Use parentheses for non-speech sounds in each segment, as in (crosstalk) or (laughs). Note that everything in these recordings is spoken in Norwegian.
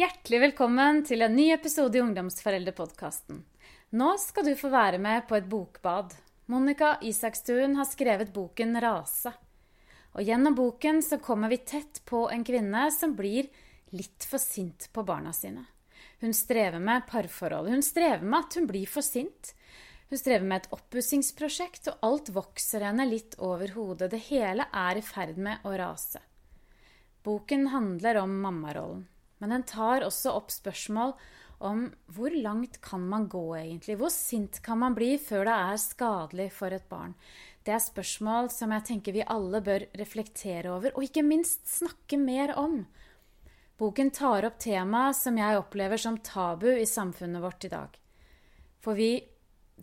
Hjertelig velkommen til en ny episode i Ungdomsforeldrepodkasten. Nå skal du få være med på et bokbad. Monica Isakstuen har skrevet boken 'Rase'. Og gjennom boken så kommer vi tett på en kvinne som blir litt for sint på barna sine. Hun strever med parforhold. Hun strever med at hun blir for sint. Hun strever med et oppussingsprosjekt, og alt vokser henne litt over hodet. Det hele er i ferd med å rase. Boken handler om mammarollen. Men den tar også opp spørsmål om hvor langt kan man gå egentlig? Hvor sint kan man bli før det er skadelig for et barn? Det er spørsmål som jeg tenker vi alle bør reflektere over, og ikke minst snakke mer om. Boken tar opp tema som jeg opplever som tabu i samfunnet vårt i dag. For vi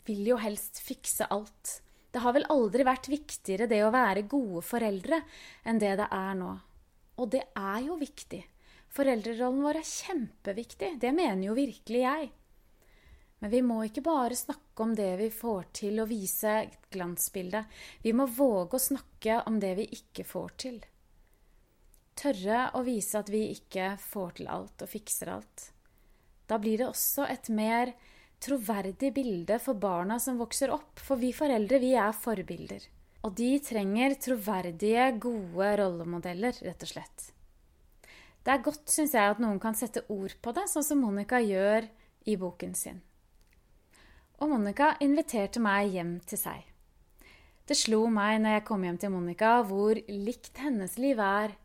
vil jo helst fikse alt. Det har vel aldri vært viktigere det å være gode foreldre enn det det er nå. Og det er jo viktig. Foreldrerollen vår er kjempeviktig. Det mener jo virkelig jeg. Men vi må ikke bare snakke om det vi får til, og vise et glansbilde. Vi må våge å snakke om det vi ikke får til. Tørre å vise at vi ikke får til alt og fikser alt. Da blir det også et mer troverdig bilde for barna som vokser opp, for vi foreldre, vi er forbilder. Og de trenger troverdige, gode rollemodeller, rett og slett. Det er godt, syns jeg, at noen kan sette ord på det, sånn som Monica gjør i boken sin. Og Monica inviterte meg hjem til seg. Det slo meg når jeg kom hjem til Monica, hvor likt hennes liv er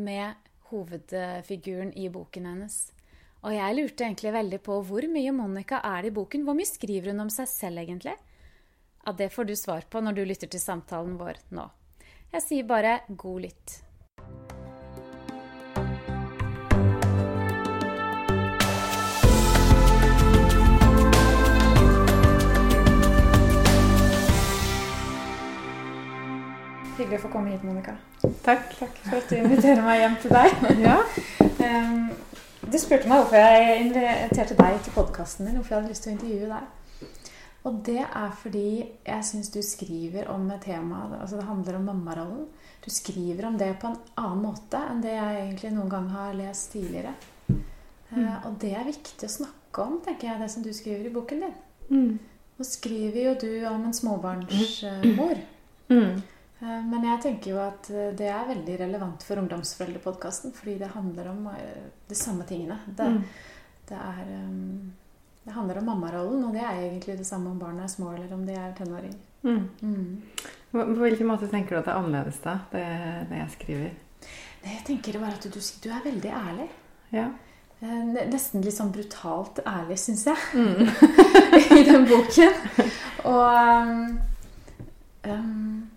med hovedfiguren i boken hennes. Og jeg lurte egentlig veldig på hvor mye Monica er i boken. Hvor mye skriver hun om seg selv, egentlig? Ja, det får du svar på når du lytter til samtalen vår nå. Jeg sier bare god lytt. Hyggelig å få komme hit, Monica. Takk. Takk for at du inviterer meg hjem til deg. (laughs) Ja. Du spurte meg hvorfor jeg inviterte deg til podkasten din. Hvorfor jeg hadde lyst til å intervjue deg. Og det er fordi jeg syns du skriver om et tema altså Det handler om mammarollen. Du skriver om det på en annen måte enn det jeg egentlig noen gang har lest tidligere. Mm. Uh, og det er viktig å snakke om, tenker jeg, det som du skriver i boken din. Mm. Nå skriver jo du om en småbarnsmor. Mm. Eh, men jeg tenker jo at eh, det er veldig relevant for Ungdomsforeldrepodkasten, fordi det handler om eh, de samme tingene. Det, mm. det, er, det handler om mammarollen, og det er egentlig det samme om barna er små eller om de er tenåringer. Mm. Mm. På hvilken måte tenker du at det er annerledes da, det, det jeg skriver? Det jeg tenker bare at du, du, er veldig ærlig. Ja. Nesten litt sånn brutalt ærlig, syns jeg, mm. (laughs) i den boken. Og um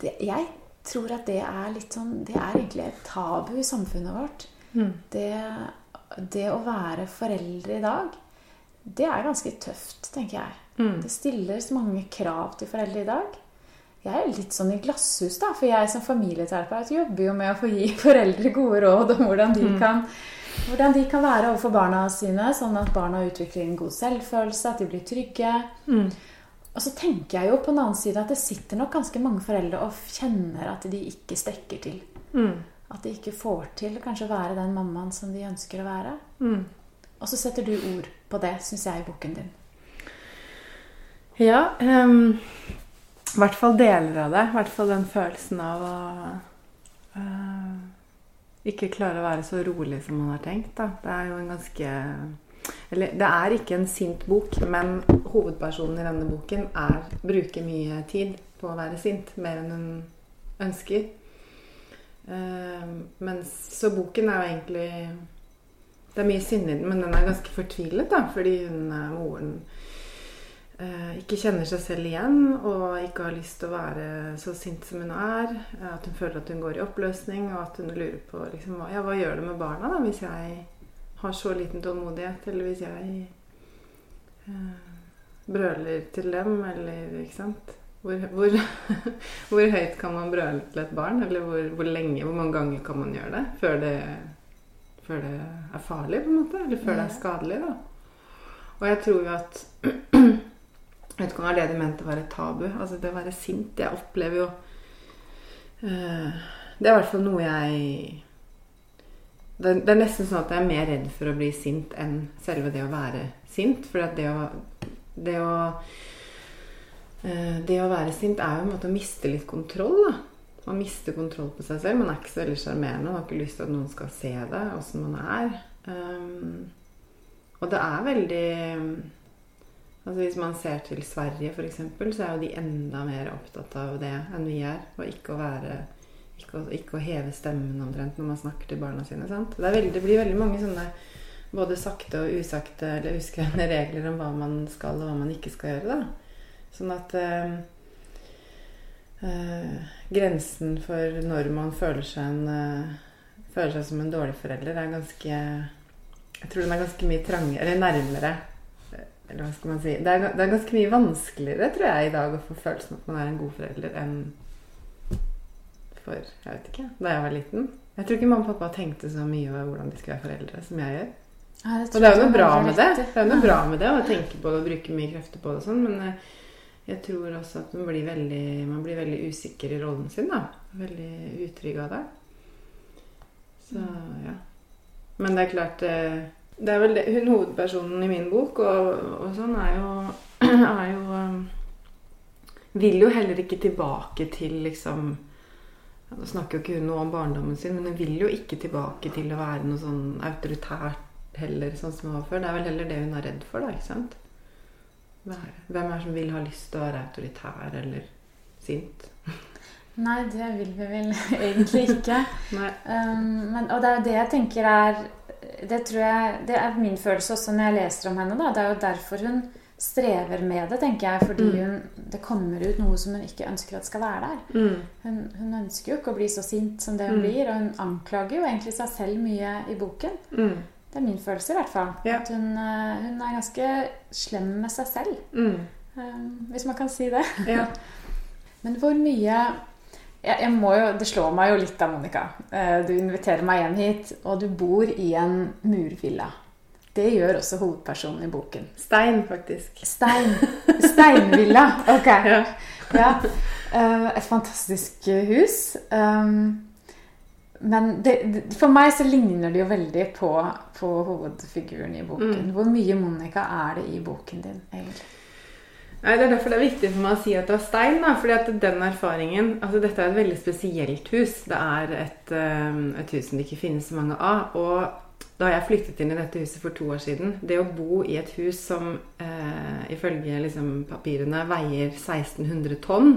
det, Jeg tror at det er litt sånn Det er egentlig et tabu i samfunnet vårt. Mm. Det, det, å være foreldre i dag, det er ganske tøft, tenker jeg. Mm. Det stilles mange krav til foreldre i dag. Jeg er litt sånn i glasshus, da, for jeg som familieterapeut jobber jo med å få gi (laughs) foreldre gode råd om hvordan de, mm. kan, hvordan de kan være overfor barna sine, sånn at barna utvikler en god selvfølelse, at de blir trygge. Mm. Og så tenker jeg jo på den annen side at det sitter nok ganske mange foreldre og kjenner at de ikke strekker til. Mm. At de ikke får til kanskje å være den mammaen som de ønsker å være. Mm. Og så setter du ord på det, syns jeg, i boken din. Ja. Um, I hvert fall deler av det. I hvert fall den følelsen av å uh, ikke klare å være så rolig som man har tenkt. Da. Det er jo en ganske eller, det er ikke en sint bok, men hovedpersonen i denne boken er, bruker mye tid på å være sint. Mer enn hun ønsker. Uh, mens, så boken er jo egentlig Det er mye sinne i den, men den er ganske fortvilet, da, fordi hun, moren uh, ikke kjenner seg selv igjen og ikke har lyst til å være så sint som hun er. At hun føler at hun går i oppløsning, og at hun lurer på liksom, ja, hva gjør det med barna da, hvis jeg har så liten tålmodighet, eller hvis jeg eh, brøler til dem, eller ikke sant hvor, hvor, (laughs) hvor, høyt kan man brøle til et barn? Eller hvor, hvor, lenge, hvor mange ganger kan man gjøre det før det, før det er farlig, på en måte? Eller før det er skadelig, da. Og jeg tror jo at (clears throat) Jeg vet ikke om det var det de mente var et tabu. Altså det å være sint. Jeg opplever jo eh, Det er i hvert fall noe jeg det, det er nesten sånn at jeg er mer redd for å bli sint enn selve det å være sint. For det å, det å eh, Det å være sint er jo en måte å miste litt kontroll, da. Man mister kontroll på seg selv. Man er ikke så veldig sjarmerende. Man har ikke lyst til at noen skal se det, åssen man er. Um, og det er veldig Altså Hvis man ser til Sverige, f.eks., så er jo de enda mer opptatt av det enn vi er. Og ikke å være ikke å, ikke å heve stemmen omtrent når man snakker til barna sine. Det, veldig, det, blir veldig mange sånne både sakte og usakte eller uskrevne regler om hva man skal og hva man ikke skal gjøre. da. Sånn at øh, øh, grensen for når man føler seg, en, øh, føler seg som en dårlig forelder, er ganske Jeg tror den er ganske mye trangere, eller nærmere. Eller hva skal man si. Det er, det er ganske mye vanskeligere, tror jeg, i dag å få følelsen at man er en god forelder enn for jeg vet ikke, da jeg var liten. Jeg tror ikke mamma og pappa tenkte så mye over hvordan de skulle være foreldre, som jeg gjør. Ja, og det er jo noe bra med det. Det er jo noe bra med det å tenke på det og bruke mye krefter på det og sånn, men eh, jeg tror også at man blir, veldig, man blir veldig usikker i rollen sin, da. Veldig utrygg av det. Så ja. Men det er klart eh, Det er vel det, hun hovedpersonen i min bok og, og sånn er jo, (clears throat) er jo eh, Vil jo heller ikke tilbake til liksom nå snakker jo ikke hun noe om barndommen sin, men hun vil jo ikke tilbake til å være noe sånn autoritært heller, sånn som hun var før. Det er vel heller det hun er redd for, da. ikke sant? Hvem er det som vil ha lyst til å være autoritær eller sint? Nei, det vil vi vel (laughs) egentlig ikke. um, men, og det er jo det jeg tenker er Det tror jeg Det er min følelse også når jeg leser om henne. da, Det er jo derfor hun strever med det, tenker jeg, fordi mm. hun, det kommer ut noe som hun ikke ønsker at skal være der. Mm. Hun, hun, ønsker jo ikke å bli så sint som det hun mm. blir, og hun anklager jo egentlig seg selv mye i boken. Mm. Det er min følelse, i hvert fall. Ja. At hun, eh, hun, er ganske slem med seg selv. Um, hvis man kan si det. Ja. (laughs) Men hvor mye jeg, jeg jo, Det slår meg jo litt da, Monica. Eh, du inviterer meg hjem hit, og du bor i en murvilla. Det gjør også hovedpersonen i boken. Stein, faktisk. Stein. Steinvilla. Ok. (laughs) ja. ja. Uh, et fantastisk hus. Um, men det, for meg så ligner det jo veldig på, på hovedfiguren i boken. Mm. Hvor mye Monica er det i boken din, egentlig? Nei, Det er derfor det er viktig for meg å si at det er stein. Da, fordi at den erfaringen, altså Dette er et veldig spesielt hus. Det er et, um, et hus som det ikke finnes så mange av. Og da jeg flyttet inn i dette huset for to år siden Det å bo i et hus som eh, ifølge liksom, papirene veier 1600 tonn,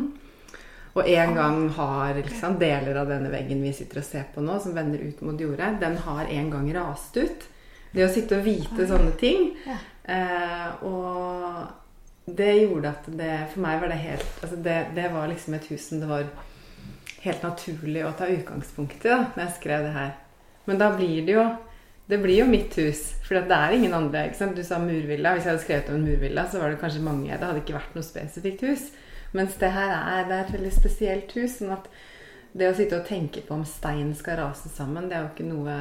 og en gang har liksom, deler av denne veggen vi sitter og ser på nå, som vender ut mot jordet, den har en gang rast ut. Det å sitte og vite sånne ting eh, Og det gjorde at det For meg var det helt altså det, det, var liksom et hus som det var helt naturlig å ta utgangspunkt i da når jeg skrev det her. Men da blir det jo det blir jo mitt hus. For det er ingen andre. ikke sant? Du sa murvilla. Hvis jeg hadde skrevet om en murvilla, så var det kanskje mange. Det hadde ikke vært noe spesifikt hus. Mens det her er, det er et veldig spesielt hus. sånn at det å sitte og tenke på om stein skal rase sammen, det er jo ikke noe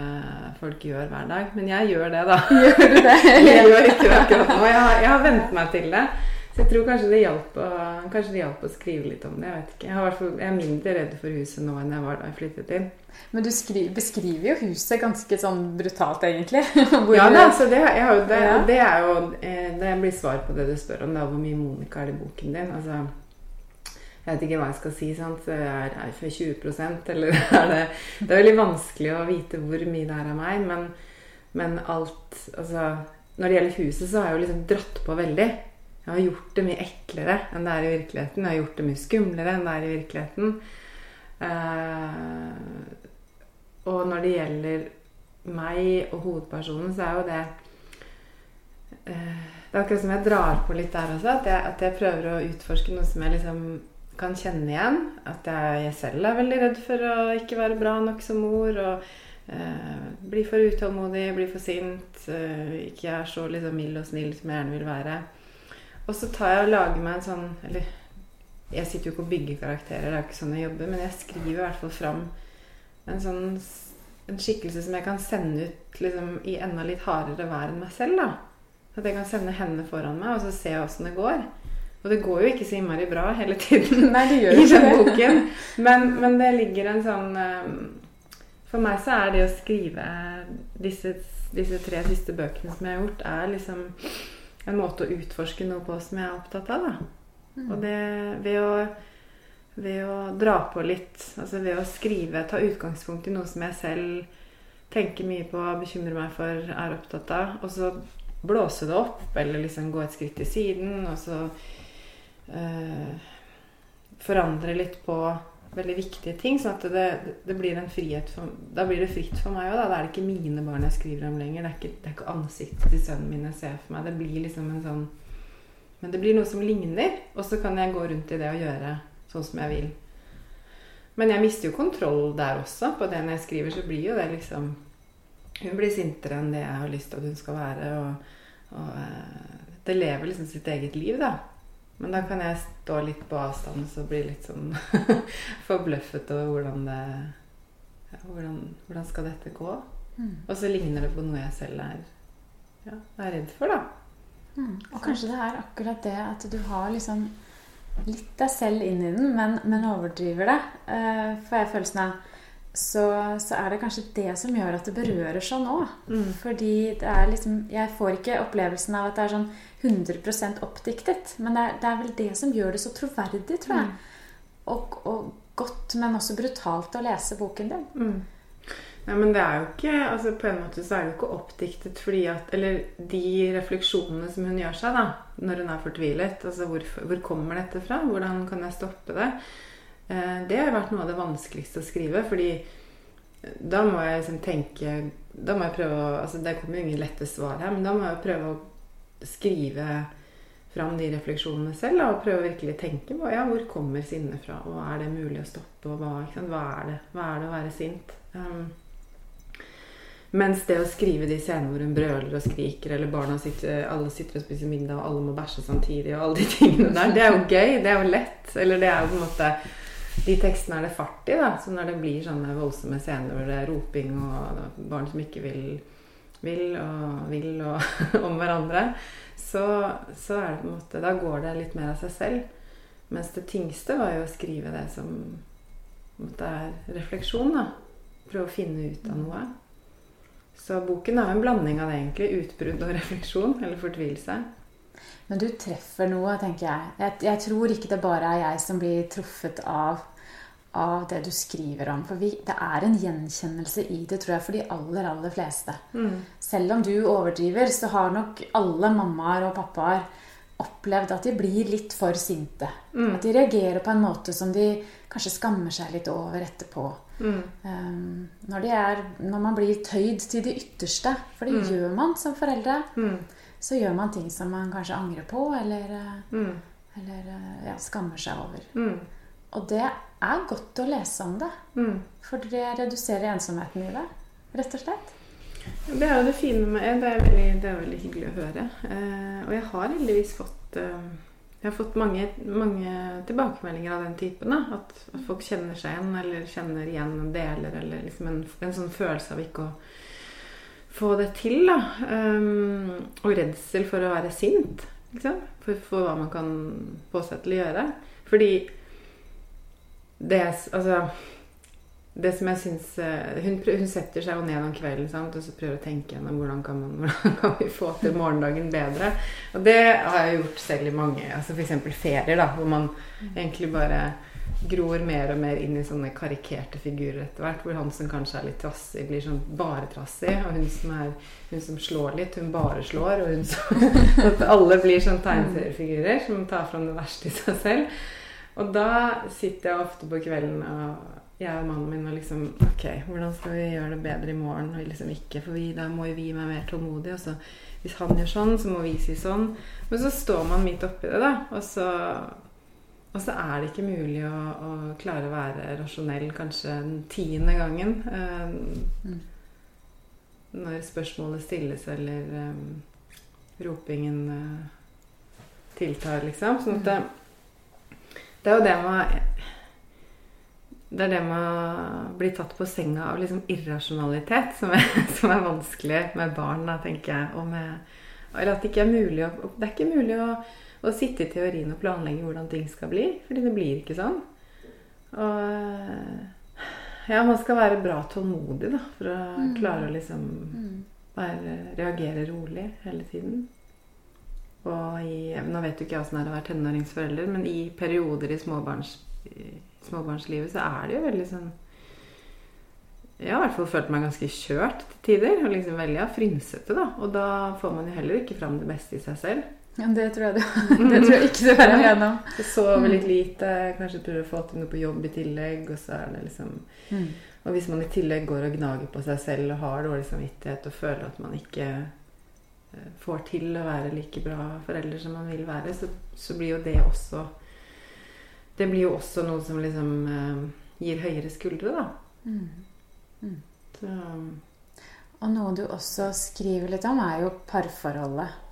folk gjør hver dag. Men jeg gjør det, da. Gjør du det? (laughs) jeg gjør ikke det akkurat nå. Jeg har, jeg har vent meg til det. Så jeg tror kanskje det hjalp å, kanskje det hjalp å skrive litt om det. Jeg vet ikke. Jeg, har, jeg er mindre redd for huset nå enn jeg var da jeg flyttet inn. Men du skriver, beskriver jo huset ganske sånn brutalt, egentlig. (laughs) ja, da, så det, har, det, det, er jo eh, Det blir svar på det du spør om. Da, hvor mye Monica er i boken din? Altså, jeg vet ikke hva jeg skal si. sant? Er jeg for 20% eller (laughs) er det Det er veldig vanskelig å vite hvor mye det er av meg. Men, men alt Altså, når det gjelder huset, så har jeg jo liksom dratt på veldig. Jeg har gjort det mye eklere enn det er i virkeligheten. Jeg har gjort det mye skumlere enn det er i virkeligheten. Uh, og når det gjelder meg og hovedpersonen, så er jo det uh, Det er akkurat som jeg drar på litt der også. At jeg, at jeg, prøver å utforske noe som jeg liksom kan kjenne igjen. At jeg, jeg selv er veldig redd for å ikke være bra nok som mor. Og uh, bli for utålmodig, bli for sint. ikke er så liksom mild og snill som jeg gjerne vil være. Og så tar jeg og lager meg en sånn Eller jeg sitter jo ikke og bygger karakterer, det er jo ikke sånn jeg jobber, men jeg skriver i hvert fall fram en sånn en skikkelse som jeg kan sende ut liksom, i enda litt hardere vær enn meg selv. da. At jeg kan sende henne foran meg, og så se åssen det går. Og det går jo ikke så innmari bra hele tiden Nei, det gjør (laughs) i den boken. Men, men, det ligger en sånn um, For meg så er det å skrive disse, disse tre siste bøkene som jeg har gjort, er liksom en måte å utforske noe på som jeg er opptatt av. Mm. Og det ved å, ved å dra på litt, altså ved å skrive, ta utgangspunkt i noe som jeg selv tenker mye på, bekymrer meg for, er opptatt av, og så blåse det opp, eller liksom gå et skritt til siden, og så øh, forandre litt på veldig viktige ting. sånn at det, det blir en frihet for, Da blir det fritt for meg òg. Da. da er det ikke mine barn jeg skriver om lenger. Det er ikke, det er ikke ansiktet til sønnen min jeg ser for meg. Det blir liksom en sånn Men det blir noe som ligner. Og så kan jeg gå rundt i det og gjøre sånn som jeg vil. Men jeg mister jo kontroll der også. På det når jeg skriver, så blir jo det liksom Hun blir sintere enn det jeg har lyst til at hun skal være. Og, og eh, det lever liksom sitt eget liv, da. Men da kan jeg stå litt på avstand og bli litt sånn (laughs) forbløffet over hvordan det ja, hvordan, hvordan, skal dette gå? Mm. Og så ligner det på noe jeg selv er, ja, er redd for, da. Mm. Og kanskje det er akkurat det at du har liksom litt deg selv inn i den, men, men overdriver det. Uh, får jeg følelsen av. Så, så, er det kanskje det som gjør at det berører sånn òg. Mm. Fordi det er liksom Jeg får ikke opplevelsen av at det er sånn 100% oppdiktet. Men det er, det er, vel det som gjør det så troverdig, tror jeg. Mm. Og, og, godt, men også brutalt å lese boken din. Mm. Nei, men det er jo ikke altså På en måte så er det jo ikke oppdiktet fordi at Eller de refleksjonene som hun gjør seg da når hun er fortvilet. Altså hvor, hvor kommer dette fra? Hvordan kan jeg stoppe det? Eh, det har vært noe av det vanskeligste å skrive. Fordi da må jeg liksom tenke Da må jeg prøve å altså Det kommer jo ingen lette svar her, men da må jeg prøve å skrive fram de refleksjonene selv. Og prøve å virkelig tenke på ja, hvor kommer sinnet fra, og er det mulig å stoppe? Og hva, hva, er, det? hva er det å være sint? Um, mens det å skrive de scenene hvor hun brøler og skriker, eller barna sitter, alle sitter og spiser middag, og alle må bæsje samtidig, og alle de tingene der, det er jo gøy. Det er jo lett. Eller det er jo på en måte De tekstene er det fart i, da. Så når det blir sånne voldsomme scener hvor det er roping og barn som ikke vil vil og vil og (laughs) om hverandre, så, så, er det på en måte Da går det litt mer av seg selv. Mens det tyngste var jo å skrive det som måte, er refleksjon. da. Prøve å finne ut av noe. Så boken er jo en blanding av det, egentlig. Utbrudd og refleksjon. Eller fortvilelse. Men du treffer noe, tenker jeg. jeg. Jeg tror ikke det bare er jeg som blir truffet av av det du skriver om. For vi, det er en gjenkjennelse i det, tror jeg, for de aller, aller fleste. Mm. Selv om du overdriver, så har nok alle mammaer og pappaer opplevd at de blir litt for sinte. Mm. At de reagerer på en måte som de kanskje skammer seg litt over etterpå. Mm. Um, når, er, når, man blir tøyd til det ytterste, for det mm. gjør man som foreldre, mm. Så gjør man ting som man kanskje angrer på, eller, mm. eller ja, skammer seg over. Og det er godt å lese om det. Mm. For det reduserer ensomheten i det, rett og slett. Det er jo det fine med det. Er veldig, det er veldig hyggelig å høre. Eh, og jeg har heldigvis fått eh, jeg har fått mange, mange, tilbakemeldinger av den typen. Da. At, at, folk kjenner seg igjen, eller kjenner igjen deler, eller liksom en, en, sånn følelse av ikke å få det til. Da. Um, og redsel for å være sint. For, for, hva man kan å gjøre. Fordi det, altså, det som jeg syns eh, hun, hun, setter seg jo ned om kvelden sant, og så prøver å tenke gjennom hvordan kan, man, (laughs) hvordan kan vi få til morgendagen bedre. Og det har jeg gjort selv i mange altså F.eks. ferier, da, hvor man egentlig bare gror mer og mer inn i sånne karikerte figurer etter hvert. Hvor han som kanskje er litt trassig, blir sånn bare trassig. Og hun som, er, hun som slår litt, hun bare slår. Og hun som, (laughs) at alle blir sånn tegneseriefigurer som tar fram det verste i seg selv. Og da sitter jeg ofte på kvelden og jeg og mannen min og liksom Ok, hvordan skal vi gjøre det bedre i morgen? Og liksom ikke, for vi, da må jo vi være mer tålmodige. Og så hvis han gjør sånn, så må vi si sånn. Men så står man midt oppi det, da. Og så, og så er det ikke mulig å, å, klare å være rasjonell kanskje den tiende gangen. Eh, mm. Når spørsmålet stilles, eller eh, ropingen eh, tiltar, liksom. Sånn at det, Det er jo det med Det er det med å bli tatt på senga av liksom irrasjonalitet som er, (laughs) som er vanskelig med barn, da, tenker jeg. Og med, eller at det ikke er mulig å Det er ikke mulig å, å sitte i teorien og planlegge hvordan ting skal bli. Fordi det blir ikke sånn. Og Ja, man skal være bra tålmodig da, for å Mm. klare å liksom Mm. være, reagere rolig hele tiden. Og i, nå vet jo ikke åssen det er å være tenåringsforelder, men i perioder i, småbarns, i småbarnslivet så er det jo veldig sånn Jeg har i hvert fall følt meg ganske kjørt til tider. Og liksom veldig ja, frynsete, da. Og da får man jo heller ikke fram det beste i seg selv. Ja, det tror jeg du (laughs) Det tror jeg ikke du er igjennom. om. Så sover litt lite, kanskje prøver å få til noe på jobb i tillegg, og så er det liksom Mm. Og hvis man i tillegg går og gnager på seg selv og har dårlig samvittighet og føler at man ikke eh, får til å være like bra forelder som man vil være, så, så blir jo det også Det blir jo også noe som liksom eh, gir høyere skuldre, da. Mm. Så, Og noe du også skriver litt om, er jo parforholdet.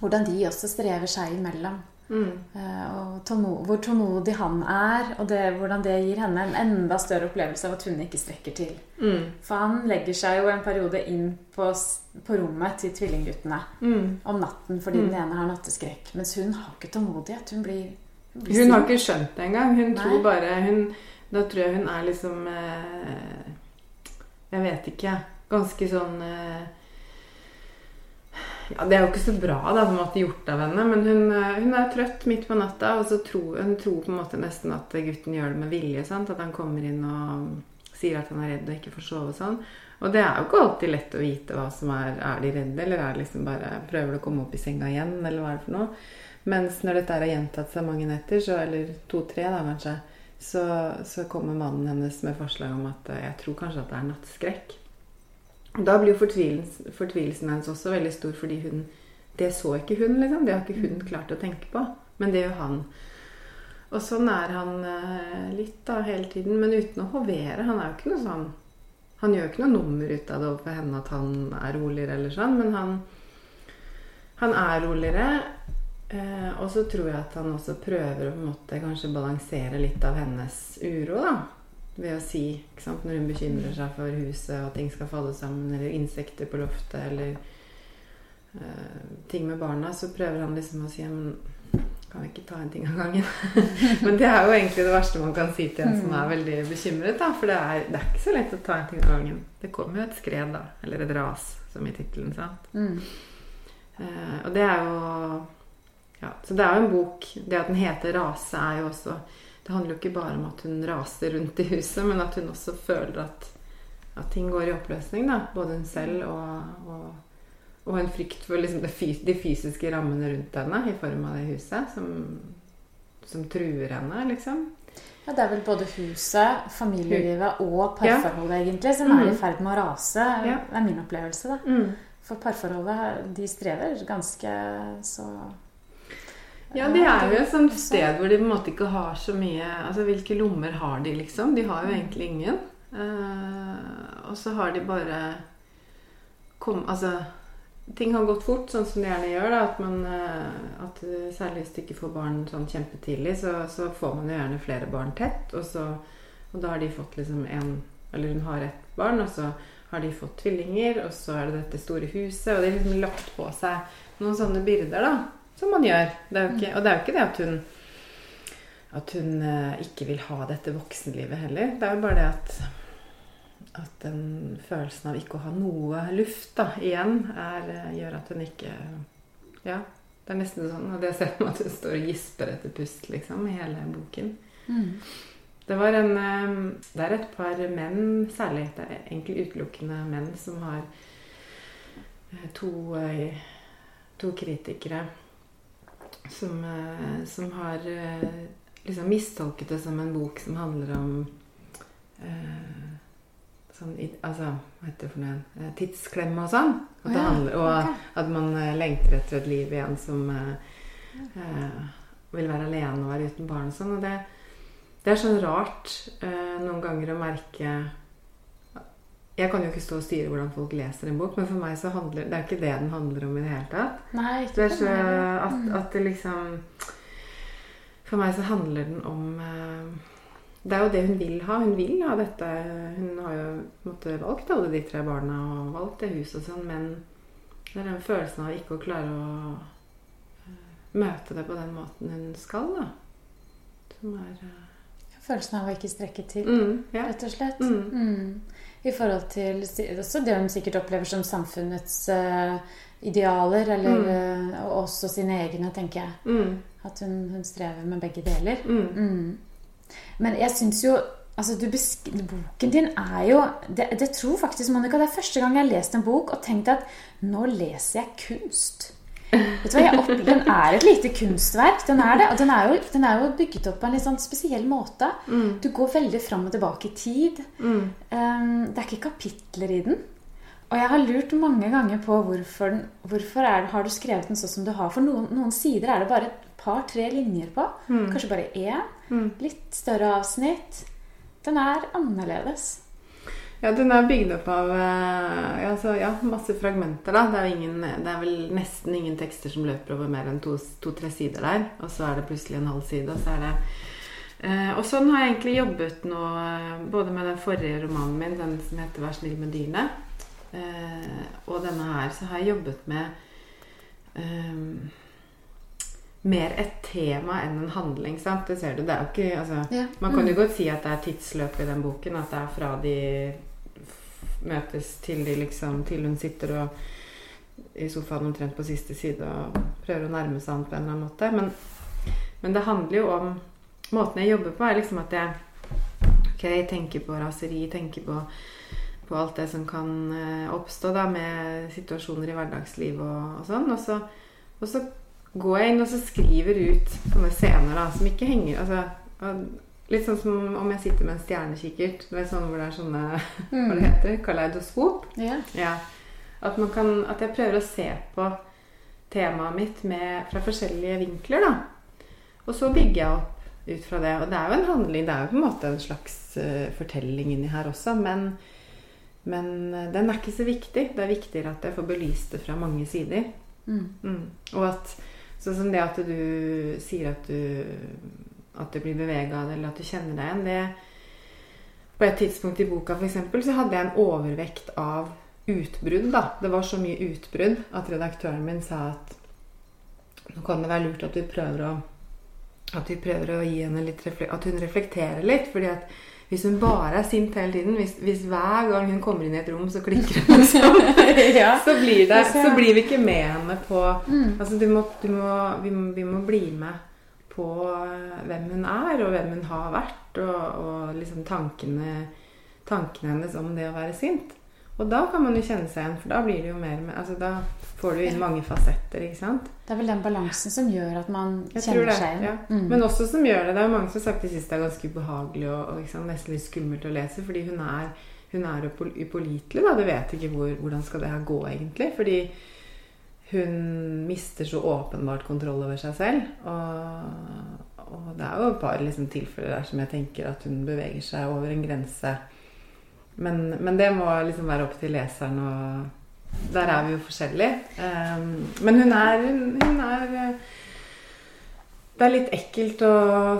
Hvordan de også strever seg imellom. mm, Eh, Og tålmo- hvor tålmodig han er, og det, hvordan det gir henne en enda større opplevelse av at hun ikke strekker til. mm, For han legger seg jo en periode inn på, på rommet til tvillingguttene mm. om natten fordi Mm. den ene har natteskrekk. Mens hun har ikke tålmodighet. Hun blir, hun blir Hun har ikke skjønt det engang. Hun Nei. tror bare hun, Da tror jeg hun er liksom eh, Jeg vet ikke. Ganske sånn eh, Ja, det er jo ikke så bra, da, på en måte gjort av henne, men hun, eh, hun er trøtt midt på natta, og så tror hun tror på en måte nesten at gutten gjør det med vilje. Sant? At han kommer inn og sier at han er redd og ikke får sove og sånn. Og det er jo ikke alltid lett å vite hva som er Er de redde, eller er det liksom bare Prøver de å komme opp i senga igjen, eller hva er det for noe? Mens når dette har gjentatt seg mange netter, så, eller to-tre da kanskje, så, så kommer mannen hennes med forslag om at eh, jeg tror kanskje at det er nattskrekk. Da blir jo fortvilelsen, fortvilelsen hennes også veldig stor, fordi hun Det så ikke hun, liksom. Det har ikke hun klart å tenke på. Men det gjør han. Og sånn er han eh, litt da hele tiden, men uten å hovere. Han er jo ikke noe sånn Han gjør ikke noe nummer ut av det overfor henne at han er roligere eller sånn, men han, han er roligere. Eh, og så tror jeg at han også prøver å på en måte kanskje balansere litt av hennes uro, da. Ved å si, sant, når hun bekymrer seg for huset og at ting skal falle sammen, eller insekter på loftet, eller uh, ting med barna, så prøver han liksom å si men kan vi ikke ta en ting av gangen? (laughs) men det er jo egentlig det verste man kan si til en som er veldig bekymret, da. For det er, det er ikke så lett å ta en ting av gangen. Det kommer jo et skred, da. Eller et ras, som i tittelen, sant. Mm. Uh, og det er jo ja, Så det er jo en bok Det at den heter 'Rase', er jo også Det handler jo ikke bare om at hun raser rundt i huset, men at hun også føler at, at ting går i oppløsning. da Både hun selv og, og, og en frykt for liksom det de fysiske rammene rundt henne i form av det huset, som, som truer henne, liksom. Ja, det er vel både huset, familielivet og parforholdet egentlig som er i Mm. ferd med å rase. Ja. Det er min opplevelse, da. Mm. For parforholdet, de strever ganske så Ja, de er jo et sånt sted hvor de på en måte ikke har så mye Altså, hvilke lommer har de, liksom? De har jo egentlig ingen. Uh, og så har de bare kom, Altså Ting har gått fort, sånn som det gjerne gjør. da, At man eh, at Særlig hvis du ikke får barn sånn kjempetidlig, så, så får man jo gjerne flere barn tett. Og, så, og da har de fått liksom en Eller hun har ett barn, og så har de fått tvillinger, og så er det dette store huset, og de har liksom lagt på seg noen sånne byrder, da. Som man gjør. Det er ikke, og det er jo ikke det at hun at hun eh, ikke vil ha dette voksenlivet heller. Det er jo bare det at at den følelsen av ikke å ha noe luft da, igjen, er, eh, gjør at hun ikke Ja, det er nesten sånn. Og det ser man at hun står og gisper etter pust, liksom, i hele boken. mm. Det var en eh, Det er et par menn, særlig. Det er egentlig utelukkende menn, som har to, to kritikere som, eh, som har eh, liksom mistolket det som en bok som handler om eh, sånn, altså, hva heter det for noe? Eh, Tidsklemme og sånn. At ja, handler, og at man lengter etter et liv igjen som eh, vil være alene og være uten barn og sånn. Og det, det er sånn rart eh, noen ganger å merke Jeg kan jo ikke stå og styre hvordan folk leser en bok, men for meg så handler det er ikke det den handler om i det hele tatt. Nei, Det er så at, Mm. at det liksom For meg så handler den om eh, Det er jo det hun vil ha. Hun vil ha dette. Hun har jo måtte, valgt alle de tre barna og valgt det huset og sånn, men det er den følelsen av ikke å klare å eh, møte det på den måten hun skal, da. Som er eh, følelsen av å ikke strekke til, Mm, ja. rett og slett. Mm. Mm. I forhold til også det hun sikkert opplever som samfunnets uh, idealer, eller Mm. eh, og også sine egne, tenker jeg. Mm, At hun, hun strever med begge deler. mm. Mm. Men jeg syns jo altså Boken din er jo det, det tror faktisk, Monica, det er første gang jeg har lest en bok og tenkt at nå leser jeg kunst. Vet du hva, jeg opplever, Den er et lite kunstverk. Den er det, og den er, jo, den er jo bygget opp på en litt sånn spesiell måte. Mm. Du går veldig fram og tilbake i tid. Mm. Um, det er ikke kapitler i den. Og jeg har lurt mange ganger på hvorfor, den, hvorfor er, har du skrevet den sånn som du har. For noen, noen sider er det bare et par-tre linjer på. Mm. Kanskje bare én. Mm. Litt større avsnitt. Den er annerledes. Ja, den er bygd opp av eh, ja, så, ja, masse fragmenter. da. Det er, ingen, det er vel nesten ingen tekster som løper over mer enn to-tre to, sider der. Og så er det plutselig en halv side, og så er det eh, Og sånn har jeg egentlig jobbet nå, eh, både med den forrige romanen min, den som heter 'Vær snill med dyrene', eh, og denne her, så har jeg jobbet med eh, mer et tema enn en handling. sant? Det ser du. Det er jo ikke altså, Ja. Man kan jo godt si at det er tidsløp i den boken. At det er fra de møtes til de liksom Til hun sitter og i sofaen omtrent på siste side og prøver å nærme seg han på en eller annen måte. Men, men det handler jo om Måten jeg jobber på, er liksom at jeg ok, tenker på raseri, tenker på, på alt det som kan eh, oppstå da med situasjoner i hverdagslivet og, og sånn. Og så, og så går jeg inn og så skriver ut sånne scener da, som ikke henger altså, Litt sånn som om jeg sitter med en stjernekikkert. Det er sånn hvor det er sånne (laughs) Hva det heter? Kaleidoskop. Ja. Ja. At, man kan, at jeg prøver å se på temaet mitt med, fra forskjellige vinkler, da. Og så bygger jeg opp ut fra det. Og det er jo en handling, det er jo på en måte en slags uh, fortelling inni her også, men, men eh, den er ikke så viktig. Det er viktigere at jeg får belyst det fra mange sider. Mm. Mm. Og at sånn som det at du sier at du at du blir bevega av det, eller at du kjenner deg igjen det På et tidspunkt i boka for eksempel, så hadde jeg en overvekt av utbrudd. da. Det var så mye utbrudd at redaktøren min sa at nå kan det være lurt at vi prøver å at vi prøver å gi henne litt At hun reflekterer litt. fordi at hvis hun bare er sint hele tiden, hvis, hvis hver gang hun kommer inn i et rom, så klikker hun, (laughs) liksom, ja. så, blir det, så blir vi ikke med henne på Mm. Altså, du må, du må, vi, må, vi må bli med på hvem hun er, og hvem hun har vært, og, og liksom tankene, tankene hennes om det å være sint. Og da kan man jo kjenne seg igjen, for da blir det jo mer med, altså Da får du inn mange fasetter, ikke sant? Det er vel den balansen som gjør at man Jeg kjenner det. seg igjen. Ja. Mm. Men også som gjør det. Det er jo mange som har sagt det siste er ganske ubehagelig og, og sant, nesten litt skummelt å lese, fordi hun er, hun er upålitelig. da, Du vet ikke hvor, hvordan skal det her gå, egentlig. Fordi hun mister så åpenbart kontroll over seg selv. Og, og det er jo et par liksom, tilfeller der som jeg tenker at hun beveger seg over en grense. Men, men det må liksom være opp til leseren, og der er vi jo forskjellige. Um, men hun er, hun, er det er litt ekkelt å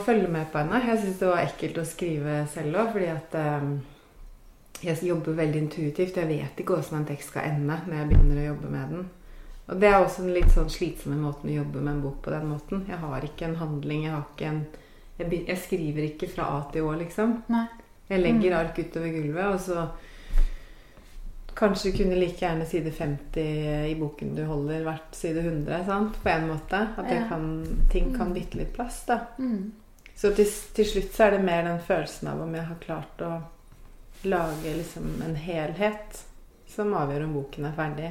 følge med på henne. Jeg syns det var ekkelt å skrive selv òg, fordi at um, jeg jobber veldig intuitivt. Jeg vet ikke åssen en tekst skal ende når jeg begynner å jobbe med den. Og det er også en litt sånn slitsomme måten å jobbe med en bok på den måten. Jeg har ikke en handling, jeg har ikke en Jeg, jeg skriver ikke fra A til Å, liksom. Nei. Jeg legger ark utover gulvet, og så Kanskje kunne like gjerne side 50 i boken du holder, vært side 100. sant? På en måte. At kan, ting kan bytte litt plass. da. Mm. Så til, til slutt så er det mer den følelsen av om jeg har klart å lage liksom en helhet som avgjør om boken er ferdig.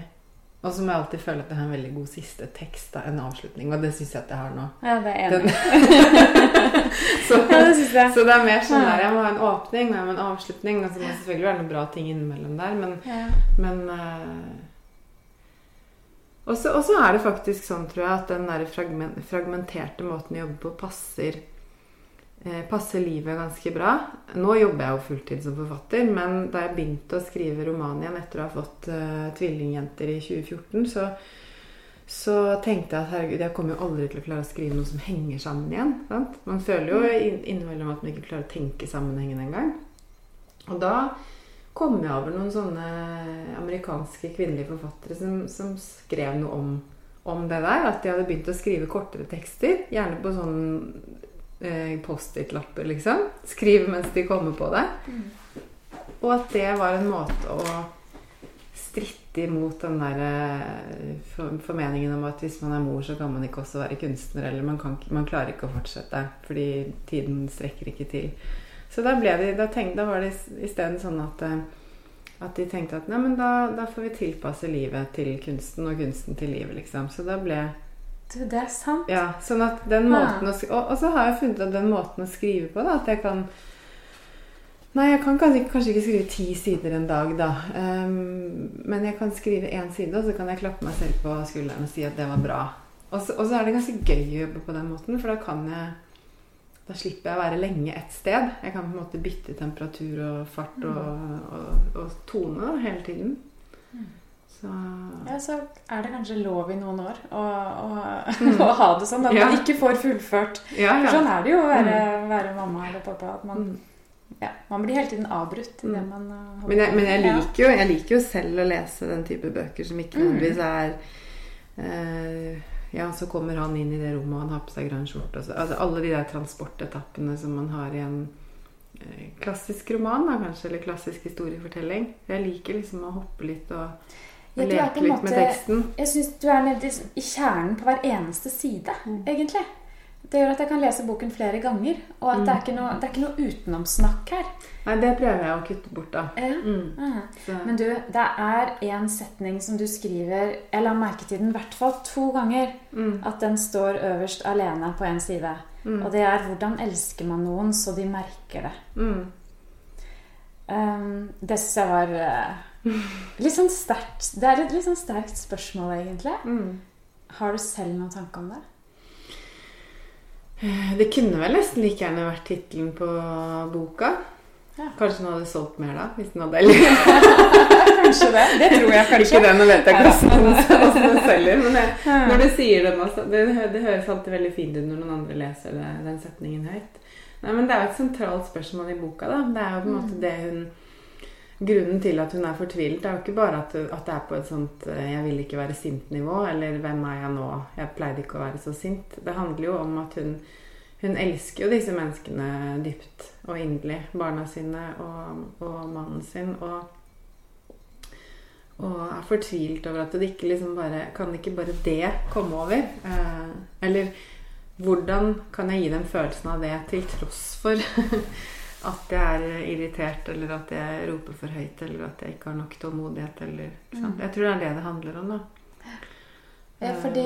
Og så må jeg alltid føle at jeg har en veldig god siste tekst, da, en avslutning. Og det syns jeg at jeg har nå. Ja, det er enig. (laughs) så, Ja, det synes jeg. så det er mer sånn der jeg må ha en åpning jeg må ha en avslutning. Og så må det selvfølgelig være noen bra ting innimellom der, men Ja. men uh, Og så er det faktisk sånn, tror jeg, at den der fragment, fragmenterte måten å jobbe på passer passer livet ganske bra. Nå jobber jeg jo fulltid som forfatter, men da jeg begynte å skrive roman igjen etter å ha fått uh, tvillingjenter i 2014, så, så tenkte jeg at herregud, jeg kommer jo aldri til å klare å skrive noe som henger sammen igjen. Sant? Man føler jo inn- innimellom at man ikke klarer å tenke sammenhengen engang. Og da kom jeg over noen sånne amerikanske kvinnelige forfattere som, som skrev noe om, om det der. At de hadde begynt å skrive kortere tekster. Gjerne på sånn eh, Post-It-lapper, liksom. Skrive mens de kommer på det. Og at det var en måte å stritte imot den der eh, formeningen om at hvis man er mor, så kan man ikke også være kunstner. Eller man, kan, man klarer ikke å fortsette fordi tiden strekker ikke til. Så da, ble de, da, tenkte, da var det isteden sånn at, eh, at de tenkte at nei, men da, da får vi tilpasse livet til kunsten, og kunsten til livet, liksom. Så da ble Du, det er sant. ja, sånn at den måten å og, og så har jeg funnet at den måten å skrive på, da, at jeg kan Nei, jeg kan kanskje, kanskje ikke skrive ti sider en dag, da. Um, men jeg kan skrive én side, og så kan jeg klappe meg selv på skulderen og si at det var bra. Og så, og så er det ganske gøy å jobbe på den måten, for da kan jeg Da slipper jeg å være lenge et sted. Jeg kan på en måte bytte temperatur og fart og, og, og tone hele tiden. Så Ja, så er det kanskje lov i noen år å, å, Mm. (laughs) å ha det sånn. At Ja. man ikke får fullført. Ja, For sånn er det jo å være, være mamma eller pappa. At man, Mm. ja, man blir hele tiden avbrutt i det Mm. man holder Men jeg, men jeg, liker jo, jeg liker jo selv å lese den type bøker som ikke Mm. nødvendigvis er eh, Ja, så kommer han inn i det rommet, og han har på seg grønn skjorte. så- Altså, alle de der transportetappene som man har i en eh, klassisk roman, da, kanskje, eller klassisk historiefortelling. Jeg liker liksom å hoppe litt og, Ja, du er på en med måte-. Jeg syns du er nede i- kjernen på hver eneste side, Mm. egentlig. Det gjør at jeg kan lese boken flere ganger. Og at det, er ikke noe, det er ikke noe utenomsnakk her. Nei, det prøver jeg å kutte bort, da. Ja. Mm. Ah. Men du, det er en setning som du skriver Jeg la merke til den i hvert fall to ganger. mm, At den står øverst alene på en side. mm, Og det er 'Hvordan elsker man noen så de merker det'. mm. Um, det syns jeg var eh, litt sånn sterkt. Det er et litt sånn sterkt spørsmål, egentlig. Mm. Har du selv noen tanke om det? Det kunne vel nesten like gjerne vært tittelen på boka. Ja. Kanskje den hadde solgt mer da, hvis den hadde (laughs) Kanskje det. Det tror jeg kanskje. Ikke det, nå vet jeg ikke hvordan den- selger. Men det, når du sier den også, det, det høres alltid veldig fint ut når noen andre leser det, den setningen høyt. Nei, men Det er jo et sentralt spørsmål i boka. da. Det er jo på en måte Mm. det hun Grunnen til at hun er fortvilet, er jo ikke bare at, at det er på et sånt eh, 'jeg vil ikke være sint'-nivå, eller 'hvem er jeg nå', jeg pleide ikke å være så sint. Det handler jo om at hun, hun elsker jo disse menneskene dypt og inderlig. Barna sine og, og mannen sin. og og er fortvilt over at det ikke liksom bare Kan ikke bare det komme over? Eh, eller hvordan kan jeg gi dem følelsen av det til tross for at jeg er irritert, eller at jeg roper for høyt, eller at jeg ikke har nok tålmodighet, eller? Mm. Jeg tror det er det det handler om, da. Ja, fordi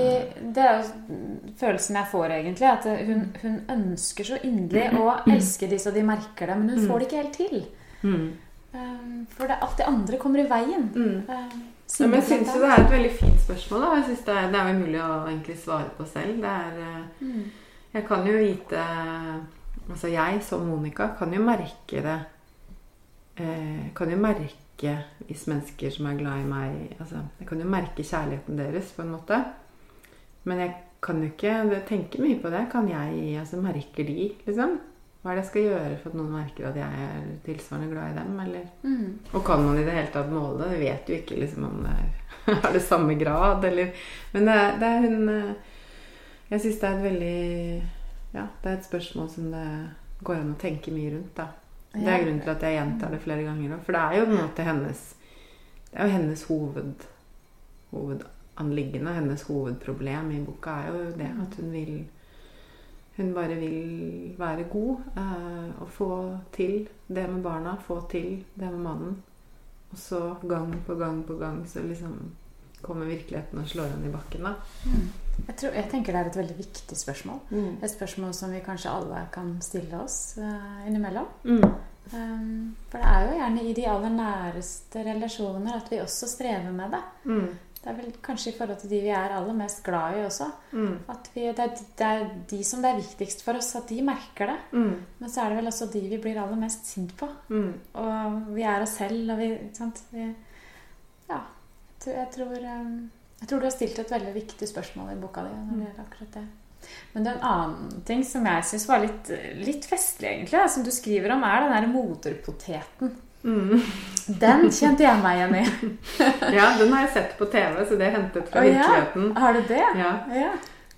det er jo følelsen jeg får, egentlig. At hun, hun ønsker så inderlig å elske de så de merker det, men hun Mm. får det ikke helt til. Mm. Um, For det, alt det andre kommer i veien. Mm. Um, Ja, men jeg syns jo det er et veldig fint spørsmål. da. Jeg synes det, er, det er jo mulig å egentlig svare på selv. Det er eh, Mm. Jeg kan jo vite Altså jeg som Monica kan jo merke det eh, Kan jo merke hvis mennesker som er glad i meg altså, Jeg kan jo merke kjærligheten deres på en måte. Men jeg kan jo ikke tenke mye på det. Kan jeg altså Merker de, liksom? Hva er det jeg skal gjøre for at noen merker at jeg er tilsvarende glad i dem? Eller? Mm. Og kan man i det hele tatt måle det? Vi vet jo ikke liksom om det er, har (laughs) det samme grad, eller Men det er, det er hun eh, Jeg syns det er et veldig Ja, det er et spørsmål som det går an å tenke mye rundt, da. Det er grunnen til at jeg gjentar det flere ganger òg. For det er jo på en måte hennes Det er jo hennes hoved, hovedanliggende. Hennes hovedproblem i boka er jo det at hun vil Hun bare vil være god eh, og få til det med barna, få til det med mannen. Og så gang på gang på gang så liksom kommer virkeligheten og slår henne i bakken, da. Mm. Jeg, tror, jeg tenker det er et veldig viktig spørsmål. Et spørsmål som vi kanskje alle kan stille oss uh, innimellom. Mm. Um, for det er jo gjerne i de aller næreste relasjoner at vi også strever med det. Mm. Det er vel kanskje i forhold til de vi er aller mest glad i også. Mm. At vi, det, er, det er de som det er viktigst for oss, at de merker det. Mm. Men så er det vel også de vi blir aller mest sint på. Mm. Og vi er oss selv, og vi sant? Vi, ja. Jeg tror, jeg, tror, um, jeg tror du har stilt et veldig viktig spørsmål i boka di. når det gjelder akkurat det. Men det er en annen ting som jeg syns var litt, litt festlig, egentlig, som du skriver om, er den der moderpoteten. Mm. Den kjente jeg meg igjen i. (laughs) Ja, den har jeg sett på TV, så det er hentet fra Å, ja. virkeligheten. Har du det? Ja. Ja.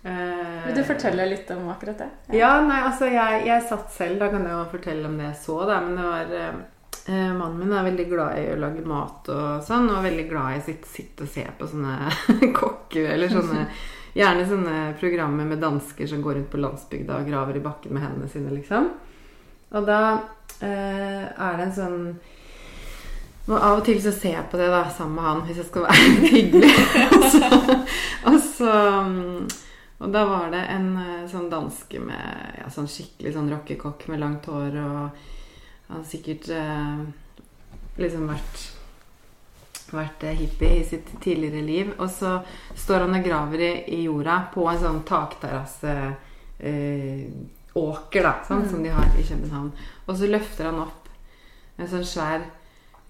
Eh, Vil du fortelle litt om akkurat det? Ja, nei, altså jeg, jeg satt selv, da kan jeg jo fortelle om det jeg så, da. Men det var eh, Mannen min er veldig glad i å lage mat og sånn, og veldig glad i å sitte, sitte og se på sånne (laughs) kokker eller sånne Gjerne sånne programmer med dansker som går rundt på landsbygda og graver i bakken med hendene sine, liksom. Og da eh, er det en sånn og Av og til så ser jeg på det da sammen med han hvis jeg skal være (laughs) hyggelig. og så, og så mm, og da var det en eh, sånn danske med ja, sånn skikkelig sånn rockekokk med langt hår. Og han har sikkert eh, liksom vært, vært eh, hippie i sitt tidligere liv. Og så står han og graver i, i jorda på en sånn takterrasseåker, eh, da, sånn, Mm. som de har i København. Og så løfter han opp en sånn svær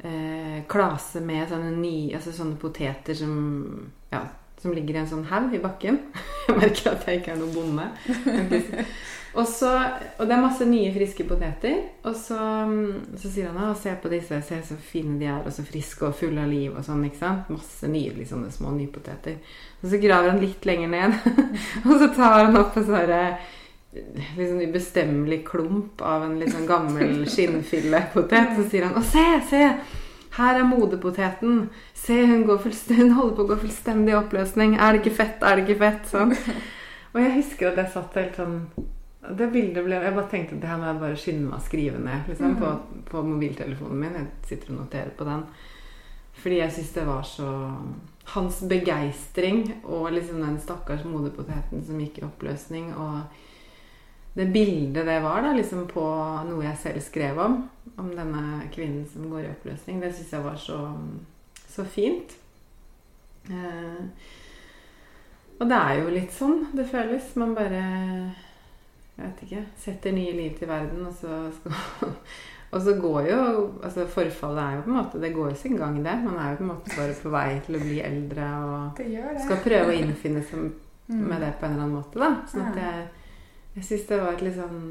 eh, klase med sånne, ny, altså sånne poteter som ja, som ligger i en sånn haug i bakken. (laughs) Jeg merker at jeg ikke er noen bonde. Og, så, og det er masse nye, friske poteter. Og så, så sier han at se på disse, se så fine de er, og så friske og fulle av liv. og sånn, ikke sant? Masse nydelige sånne små nypoteter. Og så graver han litt lenger ned, (laughs) og så tar han opp en sånn liksom ubestemmelig klump av en litt sånn gammel skinnfillepotet. Så sier han 'Å, se, se! Her er modepoteten. Se, hun, går (laughs) hun holder på å gå fullstendig i oppløsning. Er det ikke fett? Er det ikke fett? Sånn. (laughs) Og jeg husker at jeg satt helt sånn Det bildet ble Jeg bare tenkte at det her må jeg bare skynde meg å skrive ned liksom, på, på mobiltelefonen min. Jeg sitter og noterer på den. Fordi jeg syns det var så Hans begeistring og liksom den stakkars modepoteten som gikk i oppløsning, og det bildet det var da, liksom på noe jeg selv skrev om, om denne kvinnen som går i oppløsning, det syns jeg var så, så fint. Eh, og det er jo litt sånn det føles. Man bare jeg vet ikke, setter nye liv til verden, og så skal (laughs) Og så går jo altså Forfallet er jo på en måte Det går jo sin gang, det. Man er jo på en måte bare på vei til å bli eldre og Det det. skal prøve å innfinne seg Mm. med det på en eller annen måte. da Sånn at jeg, jeg syns det var et litt sånn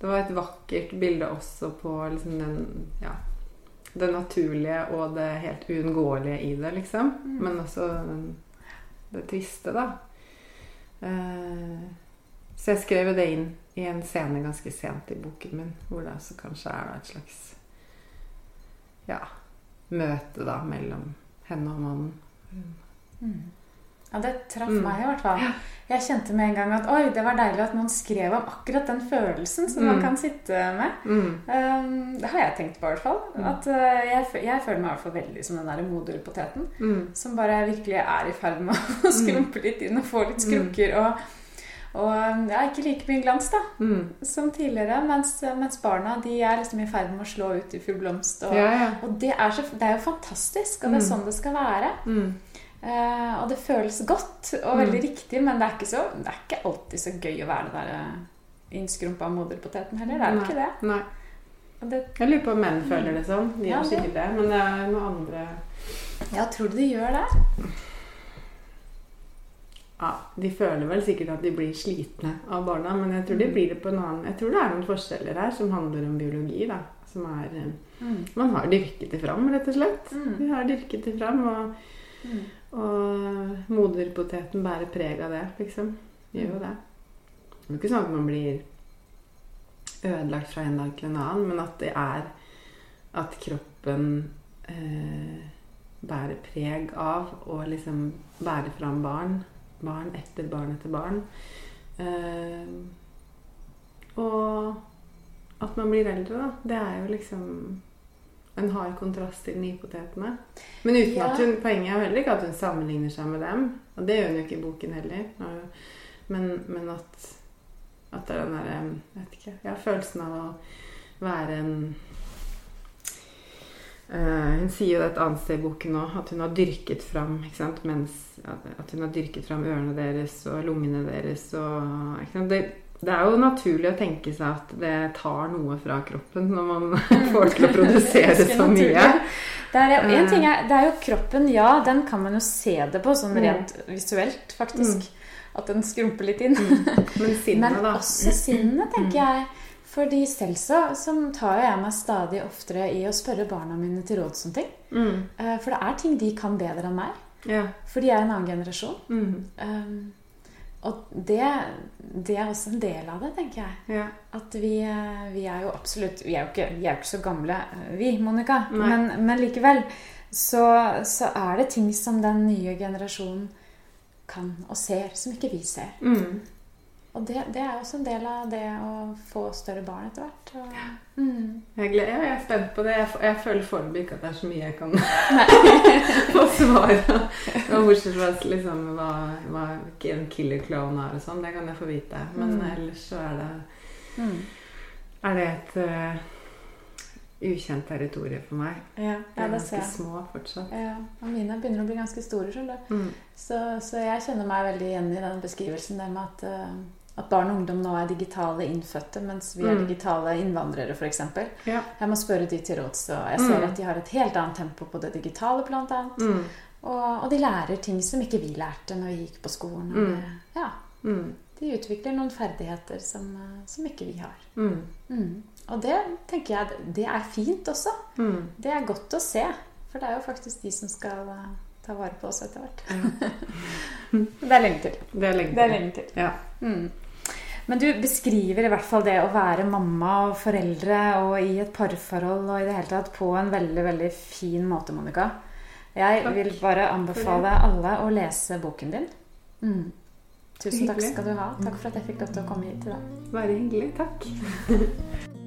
Det var et vakkert bilde også på liksom den Ja det naturlige og det helt uunngåelige i det, liksom. Mm. Men også det triste, da. Eh, så jeg skrev det inn i en scene ganske sent i boken min, hvor det også kanskje er et slags ja, møte da mellom henne og mannen. Mm. Ja, det traff Mm. meg i hvert fall. Jeg kjente med en gang at oi, det var deilig at noen skrev om akkurat den følelsen som man Mm. kan sitte med. Mm. Um, det har jeg tenkt på, i hvert fall. Mm. At uh, jeg, jeg føler meg i hvert fall veldig som den der moderpoteten. Mm. Som bare virkelig er i ferd med å (laughs) skrumpe litt inn og få litt skrukker. Og, og um, ja, ikke like mye glans da, Mm. som tidligere. Mens, mens barna de er liksom i ferd med å slå ut i full blomst. Og, Ja, ja. og det, er så, det er jo fantastisk, og det er Mm. sånn det skal være. Mm. Eh, og det føles godt og Mm. veldig riktig, men det er, ikke så, det er ikke alltid så gøy å være den der innskrumpa moderpoteten heller. Det er jo ikke det. Nei. Det. Jeg lurer på om menn føler det sånn. De Ja, sikkert det. Men det er noe andre Ja, tror du de gjør det? Ja, De føler vel sikkert at de blir slitne av barna, men jeg tror de Mm. blir det på en annen Jeg tror det er noen forskjeller her som handler om biologi. da Som er eh, Mm. Man har dyrket det fram, rett og slett. Mm. Vi har dyrket det fram, og, Mm. Og moderpoteten bærer preg av det, liksom. Gjør jo det. Det er jo ikke sånn at man blir ødelagt fra en dag til en annen, men at det er at kroppen eh, bærer preg av å liksom bære fram barn. Barn etter barn etter barn. Eh, og at man blir eldre, da. Det er jo liksom en hard kontrast til nypotetene. Men uten Ja. at hun, poenget er heller ikke at hun sammenligner seg med dem. Og det gjør hun jo ikke i boken heller. Men, men at, at det er den derre vet ikke. Ja, følelsen av å være en uh, hun sier jo det et annet sted i boken nå, at hun har dyrket fram ikke sant? Mens, at hun har dyrket fram ørene deres og lungene deres. Og, ikke sant? Det, det er jo naturlig å tenke seg at det tar noe fra kroppen når man (laughs) får til å produsere så mye. Det er, en Eh. ting er, det er jo kroppen, ja, den kan man jo se det på sånn Mm. rent visuelt, faktisk. At den skrumper litt inn. Men (laughs) sinnet, da? Men også sinnet, tenker Mm. jeg. Fordi selv så, så tar jeg meg stadig oftere i å spørre barna mine til råds om ting. Mm. Eh, For det er ting de kan bedre enn meg. Ja. For de er en annen generasjon. Mm. Um, og det, det, er også en del av det, tenker jeg. Ja. At vi, eh, vi er jo absolutt Vi er jo ikke, er ikke så gamle, eh, vi, Monica. Men, men, likevel så, så, er det ting som den nye generasjonen kan og ser, som ikke vi ser. Mm. Og det, det, er også en del av det å få større barn etter hvert. Og, mm. jeg, gleder, jeg, er spent på det. Jeg, jeg føler foreløpig ikke at det er så mye jeg kan (laughs) få svar på. Bortsett fra liksom, hva, hva en killer clown er og sånn. Det kan jeg få vite. Men mm. ellers så er det mm. Er det et uh, ukjent territorium for meg. Ja, ja, er ganske små fortsatt. Ja, og Mine begynner å bli ganske store. Mm. Så, så, jeg kjenner meg veldig igjen i den beskrivelsen der med at uh, at barn og ungdom nå er digitale innfødte, mens vi er mm. digitale innvandrere, f.eks. Ja. Jeg må spørre de til råds, og jeg ser mm. at de har et helt annet tempo på det digitale, annet. Mm. Og, og, de lærer ting som ikke vi lærte når vi gikk på skolen. Mm. Ja. Mm. De utvikler noen ferdigheter som, som ikke vi har. Mm. Og det tenker jeg det er fint også. Det er godt å se. For det er jo faktisk de som skal uh, ta vare på oss etter hvert. (laughs) det er lenge til. Det er lenge til. Det er lenge til. Ja. Mm. Men du beskriver i hvert fall det å være mamma og foreldre og i et parforhold og i det hele tatt på en veldig, veldig fin måte, Monica. Jeg takk. vil bare anbefale alle å lese boken din. Mm. Tusen takk skal du ha. Takk for at jeg fikk lov til å komme hit i dag. Bare hyggelig. Takk. (laughs)